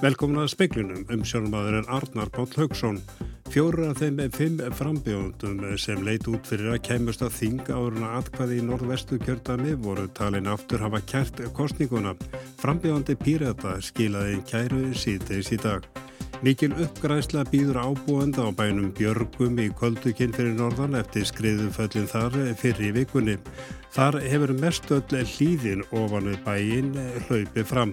Velkomin að speiklunum um sjónumadurinn Arnar Páll Haugsson. Fjóru af þeim er fimm frambjóðundum sem leit út fyrir að kemust að þinga áruna atkvæði í norðvestu kjördami voru talin aftur hafa kært kostninguna. Frambjóðandi Pírata skilaði kæru síðdeis í dag. Mikil uppgræsla býður ábúanda á bænum Björgum í Köldukinn fyrir norðan eftir skriðuföllin þar fyrir í vikunni. Þar hefur mest öll hlýðin ofan við bæin hlaupi fram.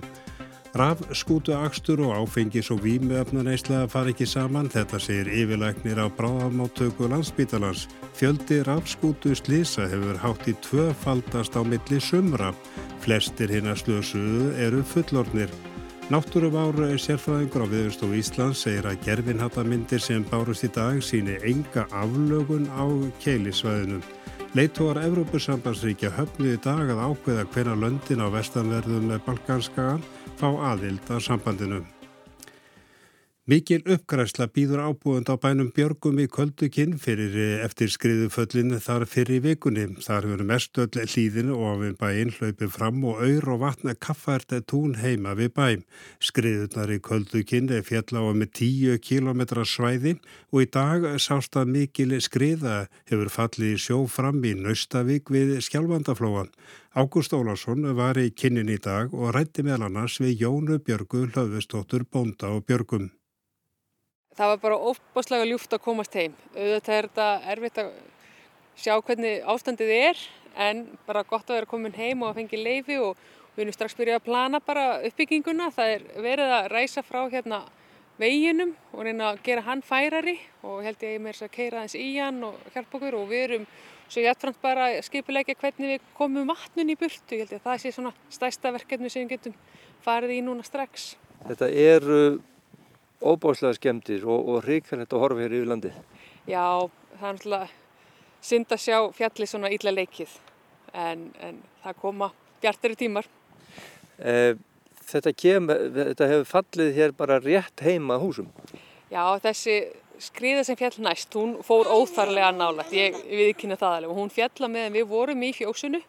Raf, skútu, akstur og áfengis og vímuöfnuneysla far ekki saman, þetta segir yfirleiknir á bráðamáttöku landsbítalans. Fjöldi rafskútu slisa hefur hátt í tvöfaldast á milli sumra. Flestir hinn að slösuðu eru fullornir. Náttúruvár sérfræðingur á viðurstofu Íslands segir að gerfinhattamindir sem bárust í dag síni enga aflögun á keilisvæðinu. Leitóar Evrópusambansríkja höfnu í dag að ákveða hvena löndin á vestanverðum Balkanskagan fá aðild að sambandinu. Mikil uppgræsla býður ábúðund á bænum Björgum í Köldukinn fyrir eh, eftir skriðuföllin þar fyrir vikunni. Þar hefur mest öll hlýðin og af bæinn hlaupið fram og auður og vatna kaffært tún heima við bæm. Skriðunar í Köldukinn er fjalla á með 10 km svæði og í dag sást að mikil skriða hefur fallið sjó fram í Naustavík við Skjálfandaflóan. Ágúst Ólarsson var í kinnin í dag og rætti meðal annars við Jónu Björgu hlaufustóttur Bónda og Björgum. Það var bara óbáslega ljúft að komast heim. Auðvitað er þetta erfitt að sjá hvernig ástandið er en bara gott að vera komin heim og að fengi leifi og við erum strax byrjað að plana bara uppbygginguna. Það er verið að ræsa frá hérna veginum og reyna að gera hann færari og held ég mér að keira aðeins í hann og hjálpa okkur og við erum svo hjáttframt bara skipulegja hvernig við komum vatnun í burtu. Ég held ég að það sé svona stæsta verkefni sem við getum farið í núna strax. Þetta eru óbáslega skemmtir og, og ríkverðilegt að horfa hér yfir landið. Já, það er náttúrulega synd að sjá fjalli svona ítla leikið en, en það koma bjartari tímar. Eh, þetta, kem, þetta hefur fallið hér bara rétt heima húsum. Já, þessi skriða sem fjall næst, hún fór óþarlega nálægt, ég viðkynna það alveg og hún fjalla meðan við vorum í fjósunu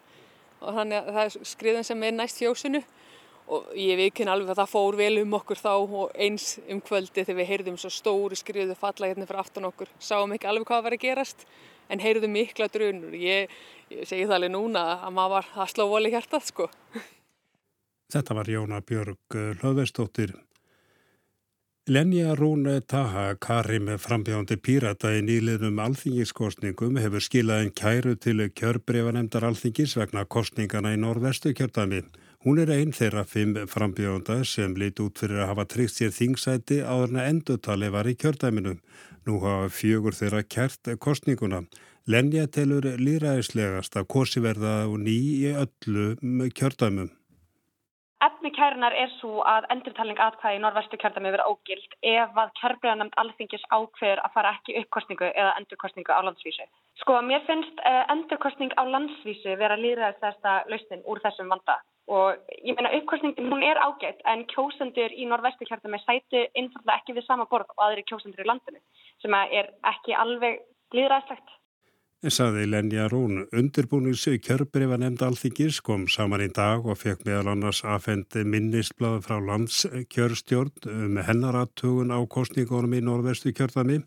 og þannig að það er skriðan sem er næst fjósunu og ég veikinn alveg að það fór vel um okkur þá og eins um kvöldi þegar við heyrðum svo stóri skriðu falla hérna fyrir aftan okkur. Sáum ekki alveg hvað var að gerast en heyrðum mikla drunur. Ég, ég segi það alveg núna að maður var að slá voli hjartað sko. Þetta var Jóna Björg Hlöðverstóttir Lenja Rún Taha Karim frambjándi pírata í nýliðnum alþingiskostningum hefur skilað en kæru til kjörbrefanemdar alþingis vegna kostningana í norðvestu kjörtami Hún er einn þeirra fimm frambjóðanda sem lit út fyrir að hafa tryggt sér þingsæti áður en endutali var í kjördæminu. Nú hafa fjögur þeirra kert kostninguna. Lenja telur líraðislegast að korsi verða ný í öllu kjördæmum. Efni kærunar er svo að endurtalning atkvæði í norðvestu kjördæmi verða ógild ef að kjörbreyðanemnd alþingis ákveður að fara ekki uppkostningu eða endurkostningu á landsvísu. Sko, mér finnst uh, endurkostning á landsvísu vera líraðislegasta lausnin úr þessum vanda og ég meina uppkostningin hún er ágætt en kjósendur í norðvestu kjartami sætu einfallega ekki við sama borð og aðri kjósendur í landinu sem er ekki alveg líðræðslegt. Saði Lenja Rún, undirbúnins kjörbrifa nefnd alþingis kom saman í dag og fekk meðal annars aðfendi minnisblad frá landskjörstjórn um hennaratögun á kostningunum í norðvestu kjörðami.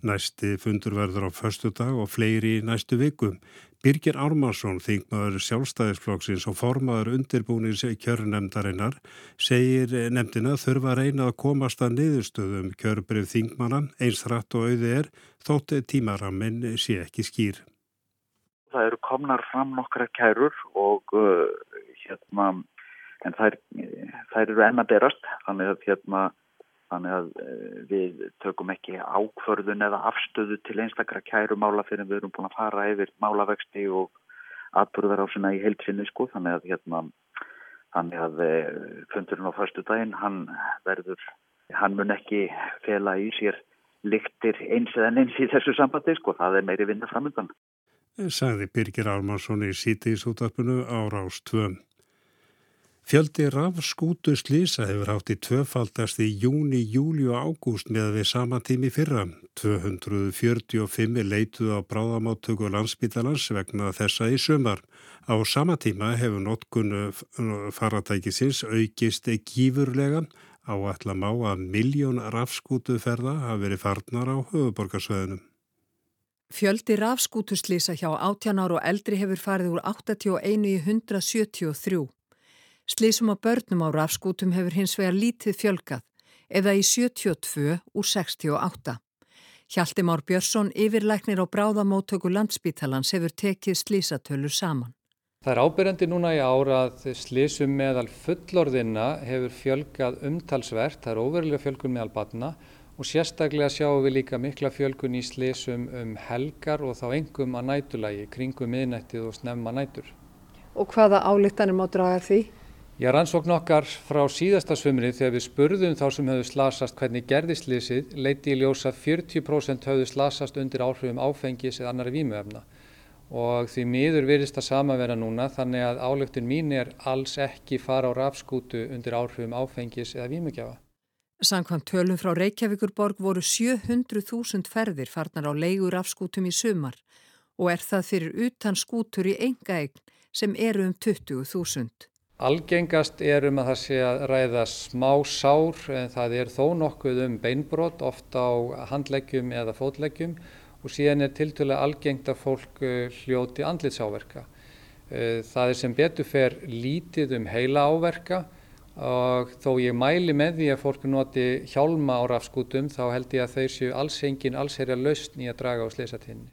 Næsti fundur verður á förstu dag og fleiri í næstu viku. Birgir Ármarsson, þingmaður sjálfstæðisflokksins og formaður undirbúnins kjörnemdarinnar, segir nefndina þurfa að reyna að komast að niðurstöðum kjörbrif þingmanna eins þratt og auði er þótt tímaraminn sé ekki skýr. Það eru komnar fram nokkra kærur og uh, hérna, en þær, þær eru enna berast, þannig að hérna Þannig að eh, við tökum ekki ákvörðun eða afstöðu til einstakra kærumála fyrir við erum búin að fara yfir málavexti og atbúrðar á sinna í heilsinni sko. Þannig að, hérna, þannig að eh, fundurinn á förstu daginn, hann verður, hann mun ekki fela í sér liktir eins eða eins í þessu sambandi sko. Það er meiri vinna framöndan. Sagði Birgir Almarsson í sítið á Rás 2. Fjöldi rafskútu slísa hefur hátt í tvöfaldast í júni, júli og ágúst með við sama tími fyrra. 245 leituð á bráðamáttöku landsbítalans vegna þessa í sömar. Á sama tíma hefur notkun faratækisins aukist gífurlega Áætla má að miljón rafskútuferða hafi verið farnar á höfuborgarsveðinum. Fjöldi rafskútuslýsa hjá 18 ára og eldri hefur farið úr 81 í 173. Slýsum á börnum á rafskútum hefur hins vegar lítið fjölgað eða í 72 úr 68. Hjalti Már Björnsson yfirleiknir á bráðamóttöku landsbítalans hefur tekið slísatölur saman. Það er ábyrjandi núna í ára að slísum meðal fullorðina hefur fjölgað umtalsvert, það er óverulega fjölgun meðal batna og sérstaklega sjáum við líka mikla fjölgun í slísum um helgar og þá engum að nætulagi, kringum miðnættið og snemma nætur. Og hvaða álíktanir má draga því? Já, rannsókn okkar frá síðasta svumri þegar við spurðum þá sem höfðu slasast hvernig gerði slísið, leiti í ljósa 40% höfðu slasast undir áhrifum áfengis eða annari vímuefna og því miður virðist það sama vera núna þannig að álöktin mín er alls ekki fara á rafskútu undir áhrifum áfengis eða vímugjafa. Sankvæmt tölum frá Reykjavíkurborg voru 700.000 ferðir farnar á leigur rafskútum í sumar og er það fyrir utan skútur í enga eign sem eru um 20.000. Algengast er um að það sé að ræða smá sár en það er þó nokkuð um beinbrott ofta á handleggjum eða fótleggjum og síðan er tiltölu algengt að fólk eh, hljóti andlitsáverka. Eh, það er sem betur fer lítið um heila áverka og þó ég mæli með því að fólk noti hjálma á rafskútum þá held ég að þau séu alls engin alls er að lausn í að draga á sleisatinni.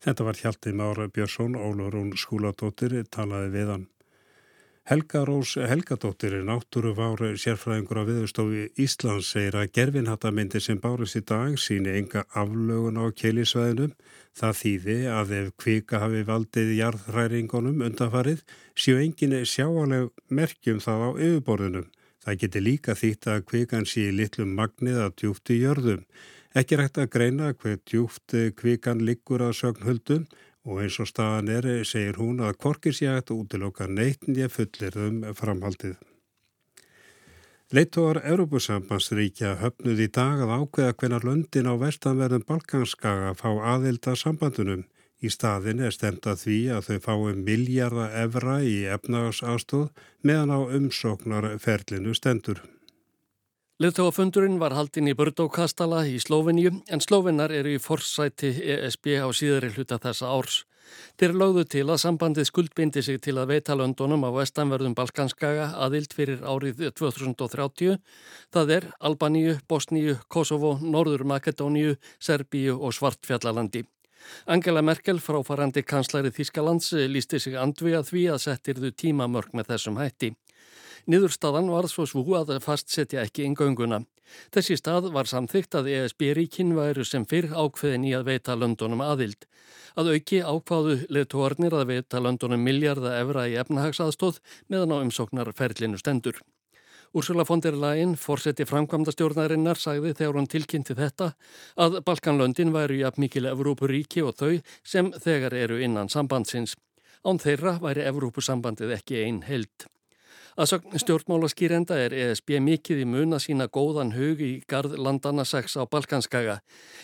Þetta var Hjalti Mára Björnsson, Ólurún skúladóttir, talaði við hann. Helga Rós Helgadóttir er náttúruvár sérfræðingur á viðstofi Íslands segir að gerfinhattamindi sem bárist í dag síni enga aflögun á keilisvæðinum. Það þýði að ef kvika hafi valdið jarðhræringunum undanfarið séu engin sjáaleg merkjum það á yfirborðunum. Það geti líka þýtt að kvikan sé litlum magnið að djúft í jörðum. Ekki rægt að greina hver djúft kvikan liggur að sögnhuldum og eins og staðan er, segir hún að korkir sé hægt útiloka neittnið fullir um framhaldið. Leittóar Európusambandsríkja höfnuð í dag að ákveða hvenar löndin á vestanverðum Balkanskaga fá aðilda sambandunum. Í staðin er stemt að því að þau fái miljarda evra í efnagasástóð meðan á umsóknarferlinu stendur. Leðtóafundurinn var haldinn í Bördókastala í Slóveníu en Slóvenar eru í forsæti ESB á síðari hluta þessa árs. Þeir lögðu til að sambandið skuldbindi sig til að veita löndunum á vestanverðum Balkanskaga aðild fyrir árið 2030. Það er Albaníu, Bosníu, Kosovo, Norður Makedóníu, Serbíu og Svartfjallalandi. Angela Merkel, fráfarandi kanslari Þískalands, lísti sig andvi að því að settirðu tímamörk með þessum hætti. Niðurstaðan var svo svo að fastsetja ekki yngönguna. Þessi stað var samþygt að ESB-ríkin væru sem fyrr ákveðin í að veita löndunum aðild. Að auki ákvaðu leðtóarnir að veita löndunum miljarda evra í efnahagsaðstóð meðan á umsóknarferlinu stendur. Úrsula von der Leyen, fórseti framkvæmda stjórnarinnar, sagði þegar hún tilkynnti þetta að Balkanlöndin væru jafn mikil Evrópuríki og þau sem þegar eru innan sambandsins. Án þeirra væri Evrópusambandið ekki einn held. Að stjórnmálaskýrenda er ESB mikið í mun að sína góðan hug í gardlandana 6 á Balkanskaga.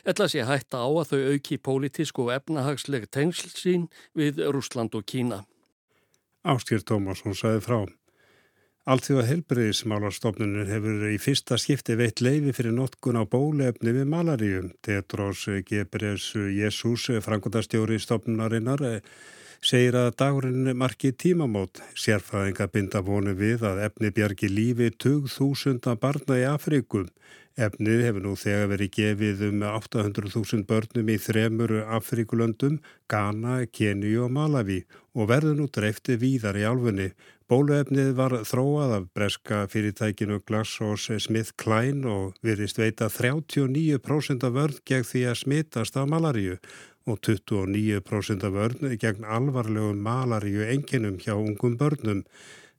Ella sé hætta á að þau auki pólitísku og efnahagsleg tengsl sín við Rúsland og Kína. Áskýr Tómasson sagði frá. Allþjóða helbriðismálarstofnunum hefur í fyrsta skipti veitt leifi fyrir notkun á bólefni við malaríum. Tetros Gebres Jésús, frangundastjóri stofnunarinnar, segir að dagurinn marki tímamót. Sérfæðinga binda vonu við að efni bjargi lífi 20.000 barna í Afrikum. Efnið hefur nú þegar verið gefið um 800.000 börnum í þremur Afrikulöndum, Ghana, Kenyu og Malawi og verður nú dreifti víðar í álfunni. Bóluefnið var þróað af breska fyrirtækinu Glasshouse Smith Klein og virðist veita 39% af vörð gegn því að smittast af malaríu og 29% af vörn gegn alvarlegum malaríu enginum hjá ungum börnum.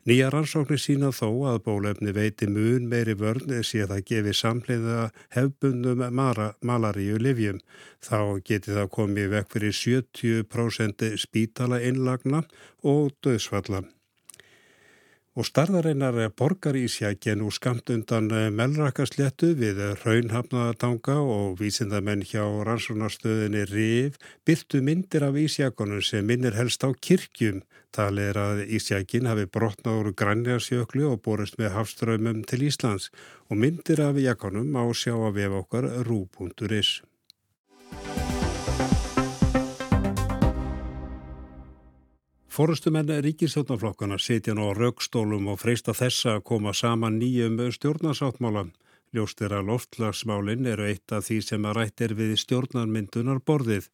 Nýja rannsóknir sína þó að bólefni veiti mun meiri vörn sé það gefi samleiða hefbundum malaríu livjum. Þá geti það komið vekk fyrir 70% spítala innlagna og döðsfalla. Og starðareinar borgar í sjækjen úr skamt undan eh, melrakasléttu við raunhafnaðatanga og vísindamenn hjá rannsónarstöðinni RIF byrtu myndir af ísjakonum sem minnir helst á kirkjum. Talið er að ísjakin hafi brotnað úr grænjarsjöklu og borist með hafströymum til Íslands og myndir af jakonum á sjá að vef okkar rú.is. Fórustumenn ríkisjónaflokkana setja nú á raukstólum og freista þessa að koma saman nýjum stjórnarsáttmála. Ljóst er að loftlagsmálinn eru eitt af því sem að rætt er við stjórnarmyndunar borðið.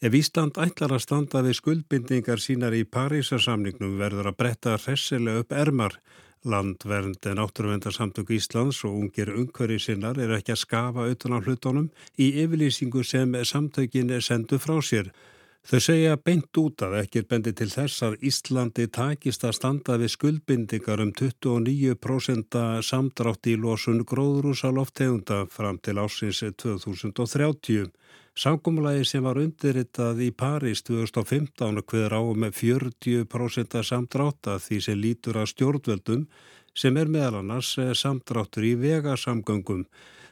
Ef Ísland ætlar að standa við skuldbindingar sínar í Parísasamningnum verður að bretta hressilega upp ermar. Landvernd en átturvendarsamtök Íslands og ungir umhverju sinnar er ekki að skafa utan á hlutunum í yfirlýsingu sem samtökin sendu frá sér. Þau segja beint út að ekkir bendi til þess að Íslandi takist að standa við skuldbindingar um 29% samdrátt í losun gróðrúsa loftegunda fram til ásins 2030. Samkómulagi sem var undirritað í París 2015 hverður á með 40% samdrátt að því sem lítur að stjórnvöldum sem er meðal annars samdráttur í vegasamgöngum.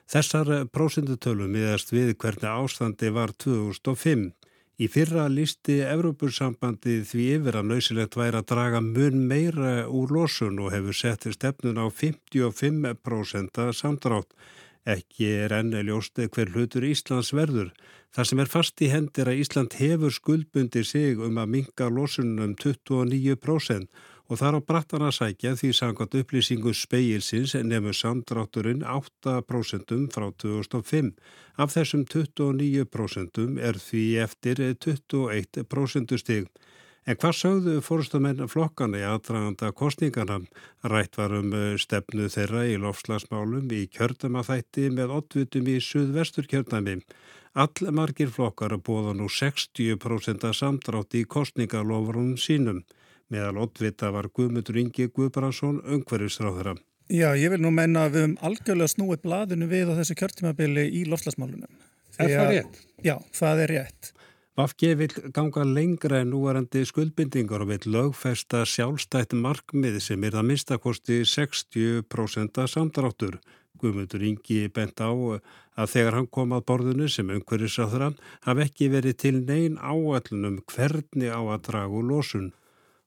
Þessar prósendutölum miðast við hvernig ástandi var 2005. Í fyrra listi Evrópussambandi því yfir að nöysilegt væri að draga mun meira úr losun og hefur sett stefnun á 55% samdrátt. Ekki er enn ljósti hver hlutur Íslands verður. Það sem er fast í hendir að Ísland hefur skuldbundi sig um að minga losunum 29% og þar á brattan að sækja því samkvæmt upplýsingu speilsins nefnum samdrátturinn 8% frá 2005. Af þessum 29% er því eftir 21% stig. En hvað sögðu fórstamenn flokkana í aðdraganda kostningana? Rætt var um eh, stefnu þeirra í lofslagsmálum í kjördamafætti með oddvitum í suðvestur kjördami. All margir flokkar bóða nú 60% samdrátt í kostningalofrunum sínum. Meðal oddvita var Guðmundur Ingi Guðbrandsson öngverðisráðara. Já, ég vil nú menna að við höfum algjörlega snúið bladinu við á þessu kjörtímabili í lofslagsmálunum. Er það rétt? Já, það er rétt. Vafki vil ganga lengra en núarandi skuldbindingar og vil lögfesta sjálfstætt markmið sem er að minnstakosti 60% samdráttur. Guðmundur Ingi bent á að þegar hann kom að borðinu sem umhverjusráðra hafi ekki verið til neyn áallunum hvernig á að dragu lósun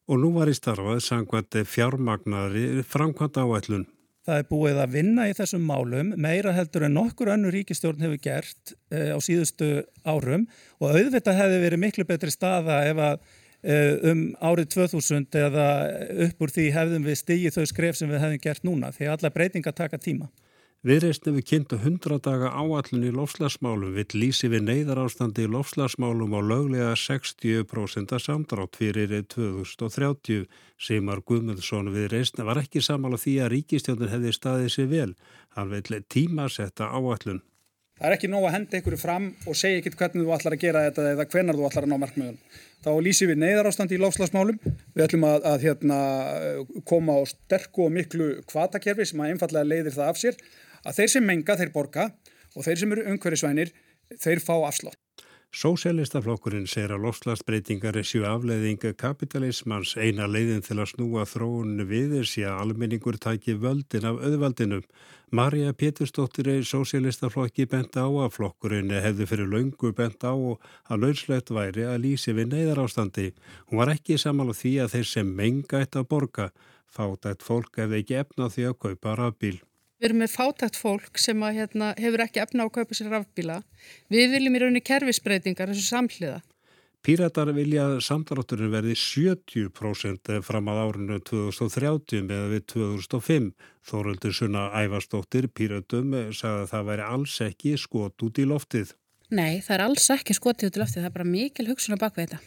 og nú var í starfað sangvænt fjármagnari framkvæmt áætlun. Það er búið að vinna í þessum málum meira heldur en nokkur önnu ríkistjórn hefur gert e, á síðustu árum og auðvitað hefði verið miklu betri staða ef að e, um árið 2000 eða upp úr því hefðum við stigið þau skref sem við hefðum gert núna því að alla breytinga taka tíma. Viðreistni við kynntu 100 daga áallin í lofslagsmálum vill lýsi við neyðar ástandi í lofslagsmálum á löglega 60% samdrátt fyrir 2030. Simar Guðmundsson viðreistni var ekki samála því að ríkistjónin hefði staðið sér vel. Hann vill tímasetta áallin. Það er ekki nóg að henda ykkur fram og segja ekkit hvernig þú ætlar að gera þetta eða hvenar þú ætlar að ná markmiðun. Þá lýsi við neyðar ástandi í lofslagsmálum. Við ætlum að, að hérna, koma á sterku og miklu kvatakerfi sem að einfallega leiðir það af sér að þeir sem menga þeir borga og þeir sem eru umhverjusvænir þeir fá afslátt. Sósélistaflokkurinn segir að lofslagsbreytingar er sjú afleiðinga kapitalismans eina leiðin til að snúa þróuninu við er síðan almenningur tæki völdin af auðvaldinum. Marja Pétursdóttir er sósélistaflokki bent á að flokkurinn hefði fyrir laungu bent á að launslegt væri að lýsi við neyðar ástandi. Hún var ekki saman á því að þeir sem menga eitt að borga fátætt fólk hefði ekki efna því að kaupa rafbíl. Við erum með fátækt fólk sem að, hérna, hefur ekki efna á að kaupa sér rafbíla. Við viljum í rauninni kerfisbreytingar þessu samhliða. Píratar vilja samdrátturinn verði 70% fram að árinu 2030 með við 2005. Þóruldur Sunna Ævarstóttir Píratum sagði að það væri alls ekki skot út í loftið. Nei, það er alls ekki skotið út í loftið. Það er bara mikil hugsun á bakvið þetta.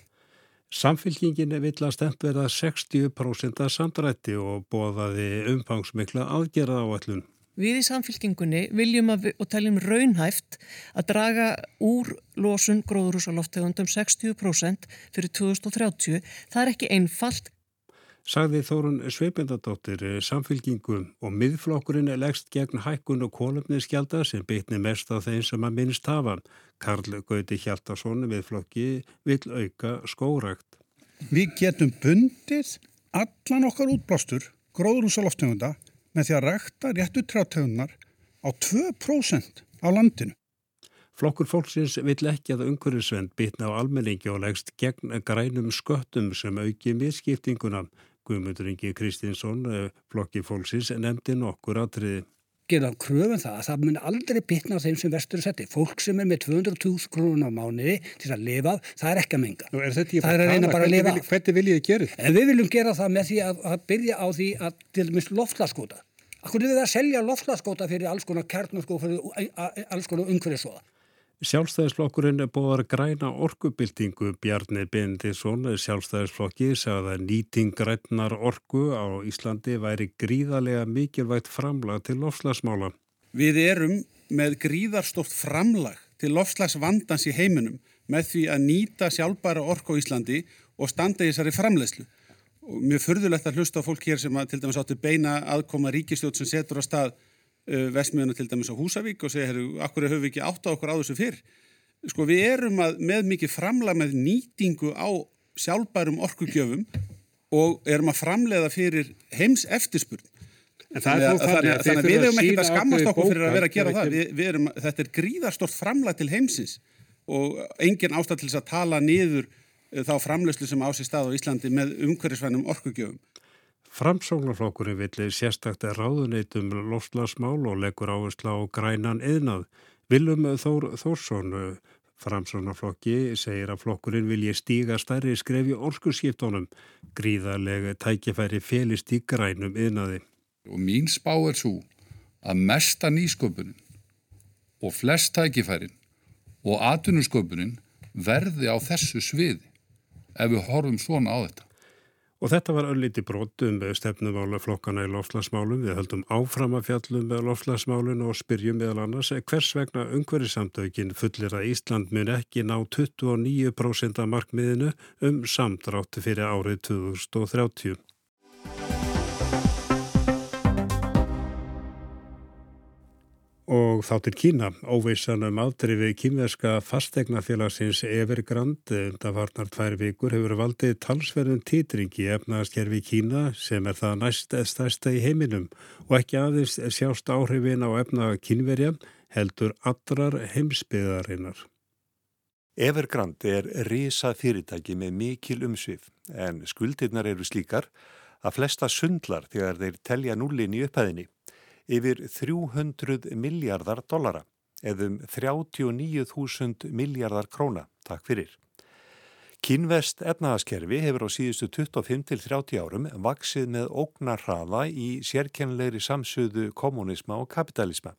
Samfélkingin vill að stemt verða 60% samdrætti og bóðaði umfangsmikla aðgerða áallun. Við í samfélkingunni viljum við, og teljum raunhæft að draga úr losun gróðurúsaloftegundum 60% fyrir 2030. Það er ekki einfalt. Sagði Þórun Sveipendadóttir samfélkingu og miðflokkurinn er leggst gegn hækkun og kólöfniskjálta sem beitni mest á þeim sem að minnst hafa. Karl Gauti Hjaltarsson miðflokki vil auka skórakt. Við getum bundið allan okkar útblástur gróðrúsaloftegunda með því að rækta réttu trjátegunnar á 2% á landinu. Flokkur fólksins vill ekki að umhverfisvend bitna á almenningi og legst gegn grænum sköttum sem auki miskiptinguna. Guðmundur Ingi Kristinsson, eh, flokki fólksins, nefndi nokkur atriði. Gerðan kröfum það að það mun aldrei bitna á þeim sem vestur setti. Fólk sem er með 200.000 krónur á mánuði til að lifa, það er ekki að menga. Nú er þetta ég að reyna bara að lifa. Hvernig vil ég gera þetta? Við viljum gera það með því að, að byrja á því að til dæmis loftlaskóta. Akkur er það að selja loftlaskóta fyrir alls konar kjarnaskó, fyrir alls konar umhverfisóða. Sjálfstæðisflokkurinn bóðar græna orkubildingu Bjarni Bindisson sjálfstæðisflokki sagði að nýting grænar orku á Íslandi væri gríðarlega mikilvægt framlag til lofslagsmála. Við erum með gríðarstórt framlag til lofslagsvandans í heiminum með því að nýta sjálfbæra orku á Íslandi og standa í þessari framlegslu. Mér förðulegt að hlusta á fólk hér sem að til dæmis áttu beina aðkoma ríkistjótt sem setur á stað uh, vesmiðuna til dæmis á Húsavík og segja, herru, akkur höfum við ekki átt á okkur á þessu fyrr. Sko við erum að, með mikið framlag með nýtingu á sjálfbærum orkugjöfum og erum að framleiða fyrir heims eftirspurn. Þannig að, við hefum ekki að skammast okkur fyrir að vera að gera það. Við, við erum, þetta er gríðarstort framlag til heimsins og engin ástæð til þess að tala niður uh, þá framleyslu sem á sér stað á Íslandi með umhverfisvænum orkugjöfum. Framsóknarflokkurinn villi sérstakta ráðuneytum lofslagsmál og leggur áherslu á grænan eðnað. Vilum Þór Þórsson, framsóknarflokki, segir að flokkurinn vilji stíga stærri skrefi orkusskiptónum. Gríðarlega tækifæri felist í grænum eðnaði. Og mín spá er svo að mesta nýsköpunin og flest tækifærin og atvinnusköpunin verði á þessu sviði ef við horfum svona á þetta. Og þetta var ölliti brotum stefnumála flokkana í lofslagsmálum. Við höldum áfram að fjallum með lofslagsmálun og spyrjum meðal annars hvers vegna umhverfisamtökin fullir að Ísland mun ekki ná 29% af markmiðinu um samdráttu fyrir árið 2030. Og þá til Kína, óvissan um aðdrifi kýmverska fastegnafélagsins Evergrand, það varnar tvær vikur, hefur valdið talsverðin títringi efnaðaskerfi Kína sem er það næst stærsta í heiminum. Og ekki aðeins sjást áhrifin á efna kynverja heldur allrar heimsbyðarinnar. Evergrand er risa fyrirtæki með mikil umsvið en skuldirnar eru slíkar að flesta sundlar þegar þeir telja núlin í upphæðinni yfir 300 miljardar dollara eða um 39.000 miljardar króna. Takk fyrir. Kínvest efnaðaskerfi hefur á síðustu 25-30 árum vaksið með ógnar hraða í sérkennilegri samsöðu kommunisma og kapitalisma.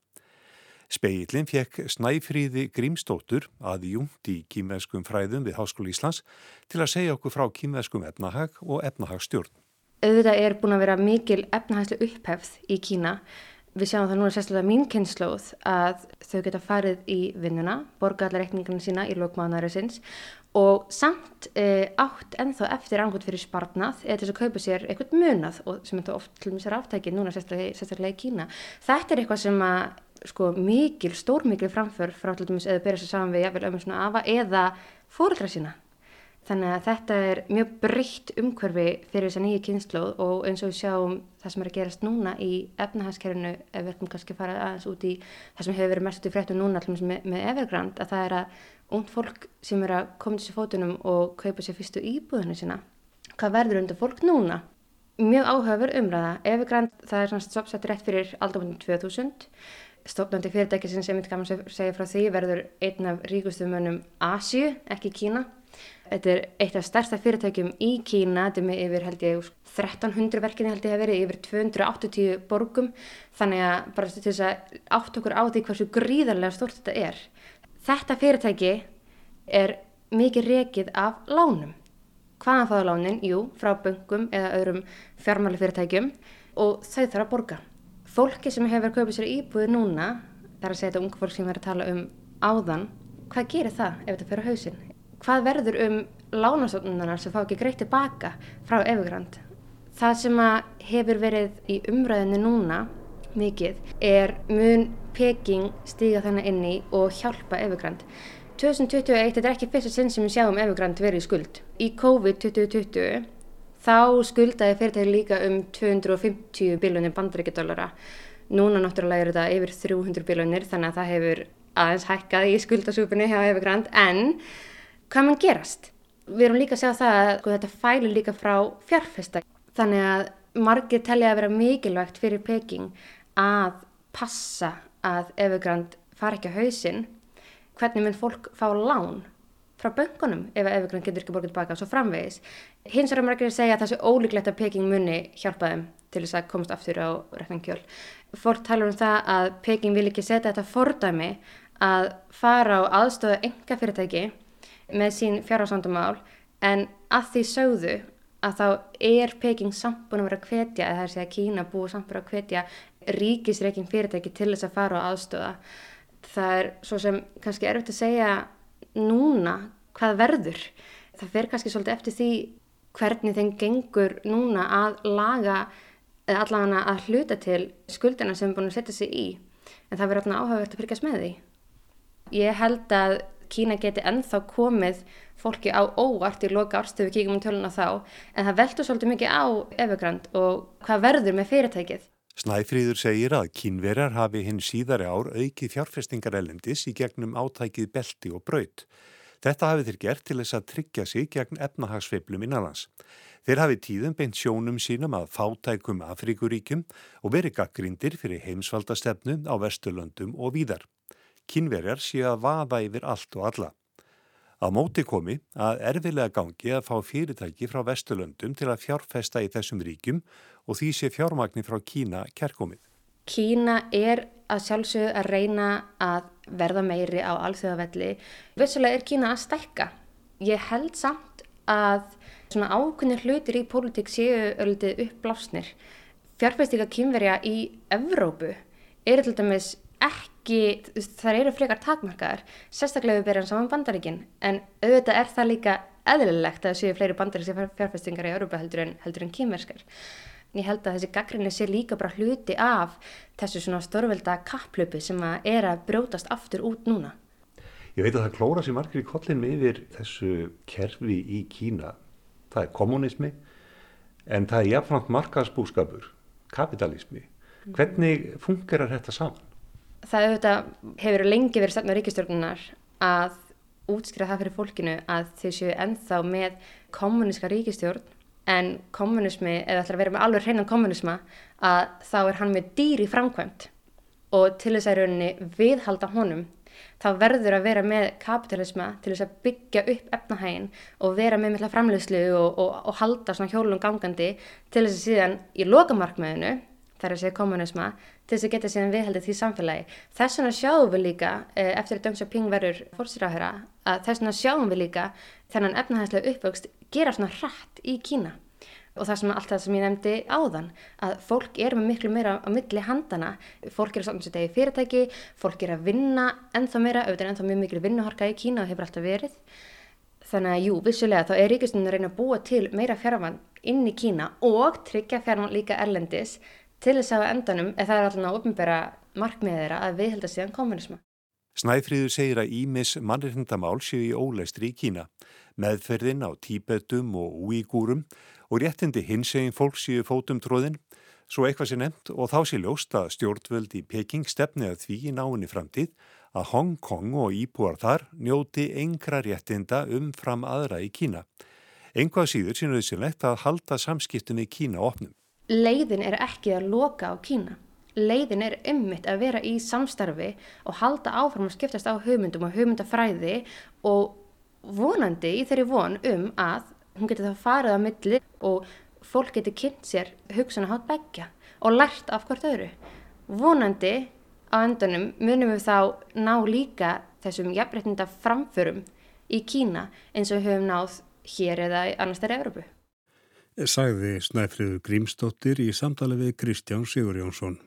Speillin fekk Snæfríði Grímstóttur að júnt í kínveskum fræðum við Háskóli Íslands til að segja okkur frá kínveskum efnahag og efnahagstjórn. Auðvitað er búin að vera mikil efnahagslu upphefð í Kína Við sjáum það núna sérstaklega mín kynnslóð að þau geta farið í vinnuna, borga allar reikningarna sína í lókmáðanærisins og samt e, átt ennþá eftir angot fyrir spartnað eða þess að kaupa sér eitthvað munað og sem þetta oft til og með sér áttækið núna sérstaklega, sérstaklega í Kína. Þetta er eitthvað sem að sko mikil, stór mikil framför frá til dæmis eða byrja sér saman við jafnvel ömur svona afa eða fóröldra sína. Þannig að þetta er mjög breytt umhverfi fyrir þessa nýju kynnslóð og eins og við sjáum það sem er að gerast núna í efnahagskerfinu ef við erum kannski að fara aðeins út í það sem hefur verið mest út í fréttum núna allmest með, með Evergrand að það er að ungd fólk sem er að koma til sér fótunum og kaupa sér fyrstu íbúðinu sína. Hvað verður undir fólk núna? Mjög áhugaver umræða. Evergrand það er svona stoppsett rétt fyrir aldamöndum 2000. Stofnandi fyrirtæki sem sem kannan segja frá því verður einn af ríkustum mönnum Asju, ekki Kína Þetta er eitt af stærsta fyrirtækjum í Kína, þetta er með yfir held ég 1300 verkinni held ég að verið, yfir 280 borgum, þannig að bara til þess að átt okkur á því hversu gríðarlega stort þetta er. Þetta fyrirtæki er mikið rekið af lánum. Hvaðan fáðu lánin? Jú, frá böngum eða öðrum fjármáli fyrirtækjum og þau þarf að borga. Fólki sem hefur köpið sér íbúið núna, það er að segja þetta unga fólk sem verður að tala um áðan, hvað gerir það ef þetta fyrir hausinn? Hvað verður um lánastofnunar sem fá ekki greitt tilbaka frá Evergrand. Það sem hefur verið í umræðinu núna mikið er mun Peking stíga þannig inni og hjálpa Evergrand. 2021, þetta er ekki fyrsta sinn sem við sjáum Evergrand verið í skuld. Í COVID 2020 þá skuldaði fyrirtæki líka um 250 biljónir bandaríkjadólara. Núna náttúrulega eru þetta yfir 300 biljónir þannig að það hefur aðeins hækkað í skuldasúpunni hjá Evergrand en hvað mann gerast? Við erum líka að segja það að sko, þetta fælir líka frá fjárfesta þannig að margir telja að vera mikilvægt fyrir Peking að passa að Evergrand fara ekki á hausinn hvernig mun fólk fá lán frá böngunum ef Evergrand getur ekki borgið tilbaka og svo framvegis. Hins vegar margir að segja að það sé ólíklegt að Peking muni hjálpa þeim til þess að komast aftur á rekningkjöl. Fólk talar um það að Peking vil ekki setja þetta fordæmi að fara á aðstöða enga fyrirtæki með sín fjárhásandumál en að því sögðu að þá er Peking samt búin að vera að hvetja, eða það er að segja Kína búið samt búin að hvetja ríkisreikin fyrirtæki til þess að fara á aðstöða. Það er svo sem kannski erfitt að segja núna hvað verður. Það fer kannski svolítið eftir því hvernig þeim gengur núna að laga eða allavega að hluta til skuldina sem er búin að setja sig í. En það verður áhugavert að fyrkast með því. Ég held að Kína geti ennþá komið fólki á óvart í loka árstöfu kíkum um töluna þá en það veldur svolítið mikið á Evergrand og hvað verður með fyrirtækið. Snæfríður segir að kínverjar hafi hinn síðari ár aukið fjárfestingar elendis í gegnum átækið belti og braut. Þetta hafi þeir gert til þess að tryggja sig gegn efnahagsveiflum innanlands. Þeir hafi tíðum beint sjónum sínum að fátækum Afríkuríkjum og verið gaggrindir fyrir heimsvaldastefnu á Vesturlöndum og víðar. Kínverjar séu að vaða yfir allt og alla. Á móti komi að erfilega gangi að fá fyrirtæki frá Vesturlöndum til að fjárfesta í þessum ríkjum og því sé fjármagnir frá Kína kerkomið. Kína er að sjálfsögðu að reyna að verða meiri á alþjóðavelli. Vissulega er Kína að stækka. Ég held samt að svona ákveðnir hlutir í pólitík séu öllitið uppblásnir. Fjárfestika kínverja í Evrópu er til dæmis ekki, það eru frekar takmarkaðar, sérstaklega við berjum saman bandaríkin, en auðvitað er það líka eðlilegt að séu fleiri bandaríksi fjárfestingar í Európa heldur en, heldur en kýmerskar. Ég held að þessi gaggrinni sé líka bara hluti af þessu svona stórvelda kapplöpu sem að er að brjótast aftur út núna. Ég veit að það klóra sér margir í kollin yfir þessu kerfi í Kína. Það er kommunismi en það er jafnframt markaðsbúskapur, kapitalismi. Hvernig fungerar þetta saman? Það auðvitað hefur lengi verið stefna ríkistjórnunar að útskriða það fyrir fólkinu að þau séu enþá með kommuníska ríkistjórn en kommunismi, eða ætlar að vera með alveg hreinan kommunisma, að þá er hann með dýri framkvæmt og til þess að rauninni viðhalda honum þá verður að vera með kapitalisma til þess að byggja upp efnahægin og vera með með framlegslu og, og, og halda svona hjólum gangandi til þess að síðan í lokamarkmiðinu þar að segja kommunisma, til þess að geta síðan viðhaldið því samfélagi. Þess vegna sjáum við líka, eh, eftir að Deng Xiaoping verður fórstýrahöra, að þess vegna sjáum við líka þennan efnahægslega uppvöxt gera svona hratt í Kína. Og það sem allt það sem ég nefndi áðan, að fólk er með miklu meira á milli handana, fólk er að stofna sér degi fyrirtæki, fólk er að vinna ennþá meira, auðvitað ennþá mjög mikil vinnuharka í Kína og hefur alltaf verið. Þannig að jú, vissulega þá er ríkistunum að reyna að búa til meira fjárvann inn í Kína og tryggja fjárvann líka erlendis til þess að endanum, eða það er alltaf uppbyrja markmiðið þeirra að viðhelda síðan kommunisma. Snæfríður segir að Ímis mannreitndamál séu í óleistri í Kína, meðferðin á tíbetum og úígúrum og réttindi hinsegin fólk séu fótum tróðin, svo eitthvað sé nefnt og þá sé ljóst að stjórnvöld í Peking stefni að því í náinni framtíð að Hong Kong og íbúar þar njóti engra réttinda umfram aðra í Kína. Engvað síður sínuðu sér lett að halda samskiptum í Kína opnum leiðin er ekki að loka á Kína. Leiðin er ummitt að vera í samstarfi og halda áfram að skiptast á hugmyndum og hugmyndafræði og vonandi í þeirri von um að hún getur það farið á milli og fólk getur kynnt sér hugsan að hát begja og lært af hvert öðru. Vonandi á endunum munum við þá ná líka þessum jafnreitnda framförum í Kína eins og við höfum náð hér eða annars þeirra Európu sagði Snæfriður Grímsdóttir í samtali við Kristján Sigur Jónsson.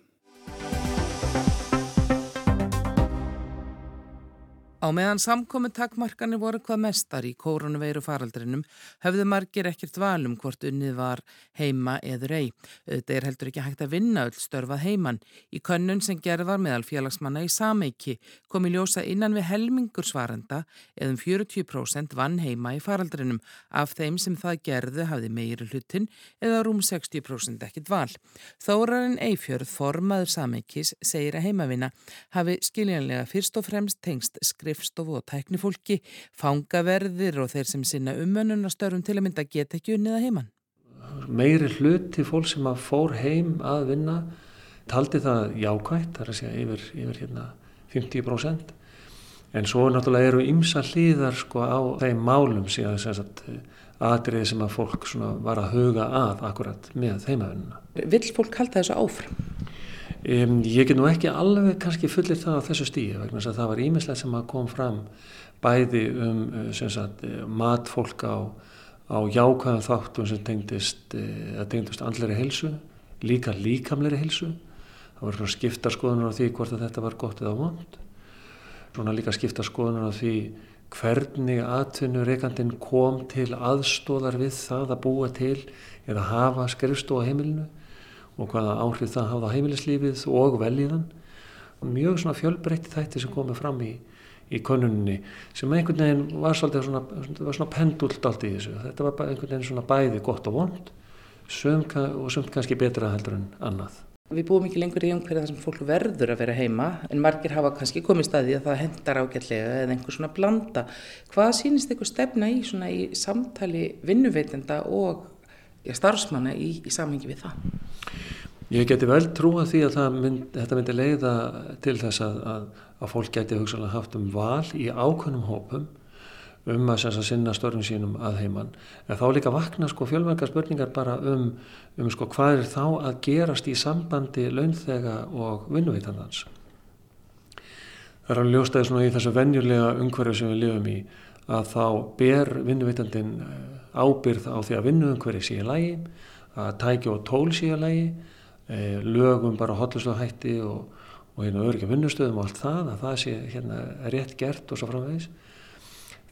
Á meðan samkomi takmarkanir voru hvað mestar í koronaveiru faraldrinum höfðu margir ekkert valum hvort unnið var heima eður ei. Þetta er heldur ekki hægt að vinna öll störfað heiman. Í könnun sem gerð var meðal félagsmanna í sameiki kom í ljósa innan við helmingur svarenda eðum 40% vann heima í faraldrinum. Af þeim sem það gerðu hafði meiri hlutin eða rúm 60% ekkert val. Þórarinn Eifjörð, formaður sameikis, segir að heimavina hafi skiljanlega fyrst og fremst tengst skrifstofu og tæknifólki, fangaverðir og þeir sem sinna umönnunastörfum til að mynda geta ekki unnið að heiman. Meiri hluti fólk sem að fór heim að vinna taldi það jákvægt, það er að segja yfir, yfir hérna 50%. En svo náttúrulega eru ymsa hlýðar sko á þeim málum síðan þess að atriði sem að fólk var að huga að akkurat með heimavinnuna. Vill fólk halda þessu áfram? Um, ég get nú ekki alveg kannski fullir það á þessu stíi vegna þess að það var ímislega sem að kom fram bæði um uh, sagt, uh, mat fólk á, á jákvæðan þáttum sem tengdist, uh, tengdist andleri hilsu, líka líkamleri hilsu. Það var skipta skoðunar á því hvort að þetta var gott eða vond. Svona líka skipta skoðunar á því hvernig atvinnureikandin kom til aðstóðar við það að búa til eða hafa skrifstóa heimilinu og hvaða áhrif það hafði á heimilislífið og velíðan. Mjög svona fjölbreytti þætti sem komið fram í, í konuninni sem einhvern veginn var svona, var svona pendult allt í þessu. Þetta var einhvern veginn svona bæði gott og vond sum, og sumt kannski betra heldur en annað. Við búum ekki lengur í umhverja þar sem fólk verður að vera heima en margir hafa kannski komið staði að það hendar ágætlega eða einhver svona blanda. Hvað sýnist eitthvað stefna í, í samtali vinnuveitenda og starfsmanna í, í samhengi við það? Ég geti vel trúa því að mynd, þetta myndi leiða til þess að, að, að fólk geti hugsalega haft um val í ákveðnum hópum um að, að sinna störnum sínum að heimann. En þá líka vakna sko fjölmörgar spurningar bara um, um sko hvað er þá að gerast í sambandi launþega og vinnuveitandans. Það er alveg ljóstaði svona í þessu venjulega umhverju sem við lifum í að þá ber vinnuveitandin eh, ábyrð á því að vinnuumhverju sé í lægi, að tækja og tól sé í lægi e, lögum bara hotlustöðhætti og, og hérna öryggjum vinnustöðum og allt það að það sé hérna rétt gert og svo framvegis.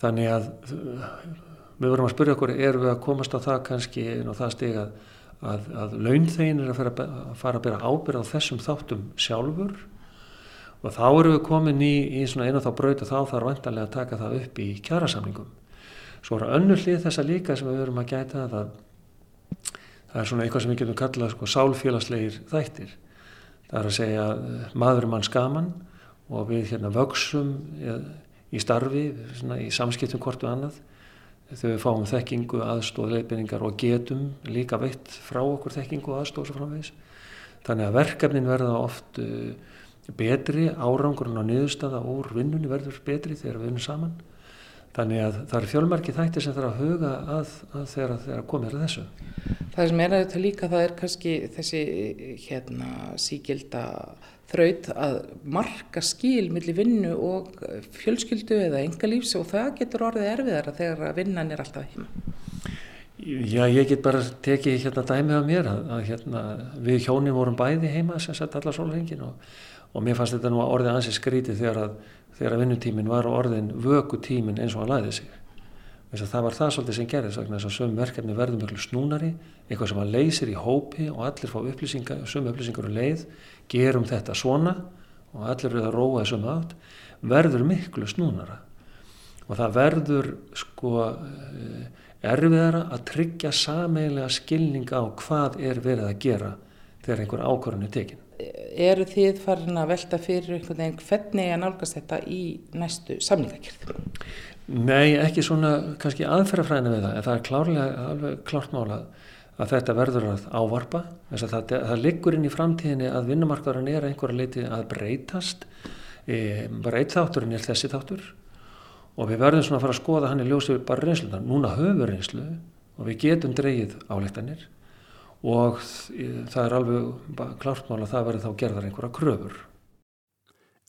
Þannig að við vorum að spyrja okkur erum við að komast á það kannski og það steg að, að, að launþegin er að fara, að fara að bera ábyrð á þessum þáttum sjálfur og þá erum við komin í, í einu þá braut og þá þarf vantarlega að taka það upp í kjærasamlingum svo er önnur hlið þessa líka sem við verum að gæta að það er svona eitthvað sem við getum kallað sko, sálfélagslegir þættir. Það er að segja eh, maður er mann skaman og við hérna vöksum í starfi, svona, í samskiptum hvort og annað. Þegar við fáum þekkingu, aðstóð, leifinningar og getum líka veitt frá okkur þekkingu og aðstóð svo framvegis. Þannig að verkefnin verða oft uh, betri, árangurinn á niðurstaða úr vinnunni verður betri þegar við vinnum saman. Þannig að það er fjölmarki þættir sem þarf að huga að, að þegar, þegar komir að þessu. Það sem er að þetta líka það er kannski þessi hérna, síkilda þraut að marka skil millir vinnu og fjölskyldu eða engalífs og það getur orðið erfiðara þegar vinnan er alltaf heima. Já, ég get bara tekið hérna dæmið af mér að, að hérna, við hjónin vorum bæði heima sem sagt allar sólhengin og, og mér fannst þetta nú að orðið ansið skrítið þegar að, að vinnutímin var orðin vöku tímin eins og hann læði sig. Það var það svolítið sem gerðist þess að sömu verkefni verður mjög snúnari eitthvað sem að leysir í hópi og allir fá upplýsingar, sömu upplýsingar og leið gerum þetta svona og allir verður að róa þessum átt verður miklu snúnara. Og það verður sko eh, erfiðara að tryggja sameilega skilning á hvað er verið að gera þegar einhver ákvörðun er tekin Eru þið farin að velta fyrir einhvern veginn hvernig að nálgast þetta í næstu samlingakjörð? Nei, ekki svona kannski aðferðafræðinu við það, en það er klárlega alveg klárt mála að þetta verður að ávarpa, þess að það, það liggur inn í framtíðinni að vinnumarkaðurinn er einhverja leiti að breytast, e, bara eitt þátturinn er þessi þáttur. Og við verðum svona að fara að skoða hann í ljósið bara reynslunar, núna höfum reynslu og við getum dreyið álektanir og það er alveg klárt mála að það verður þá gerðar einhverja kröfur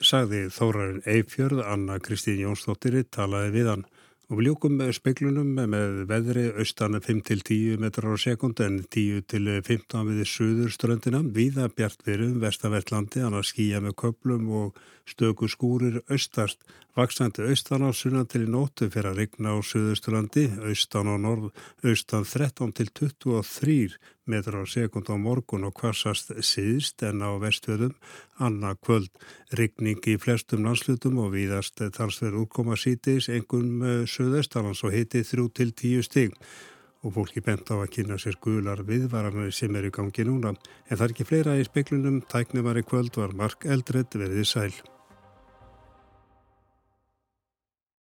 sagði Þórarinn Eifjörð, Anna Kristín Jónsdóttir talaði við hann Og við ljúkum speiklunum með veðri austan 5-10 metrar á sekund en 10-15 við söður ströndina. Víða bjart virum vestavertlandi, annars skýja með köplum og stöku skúrir austast. Vaksandi austan á sunnan til í nótu fyrir að rigna á söðusturlandi, austan á norð, austan 13-23 metrar á sekund á morgun og kvassast síðst en á vestfjöðum annað kvöld. Rigning í flestum landslutum og víðast talsverð útkoma sítis, engum söðestalans og hiti 3-10 stig og fólki bent á að kynna sér gular viðvaranir sem er í gangi núna. En það er ekki fleira í speklunum, tæknum var í kvöld var Mark Eldred verið sæl.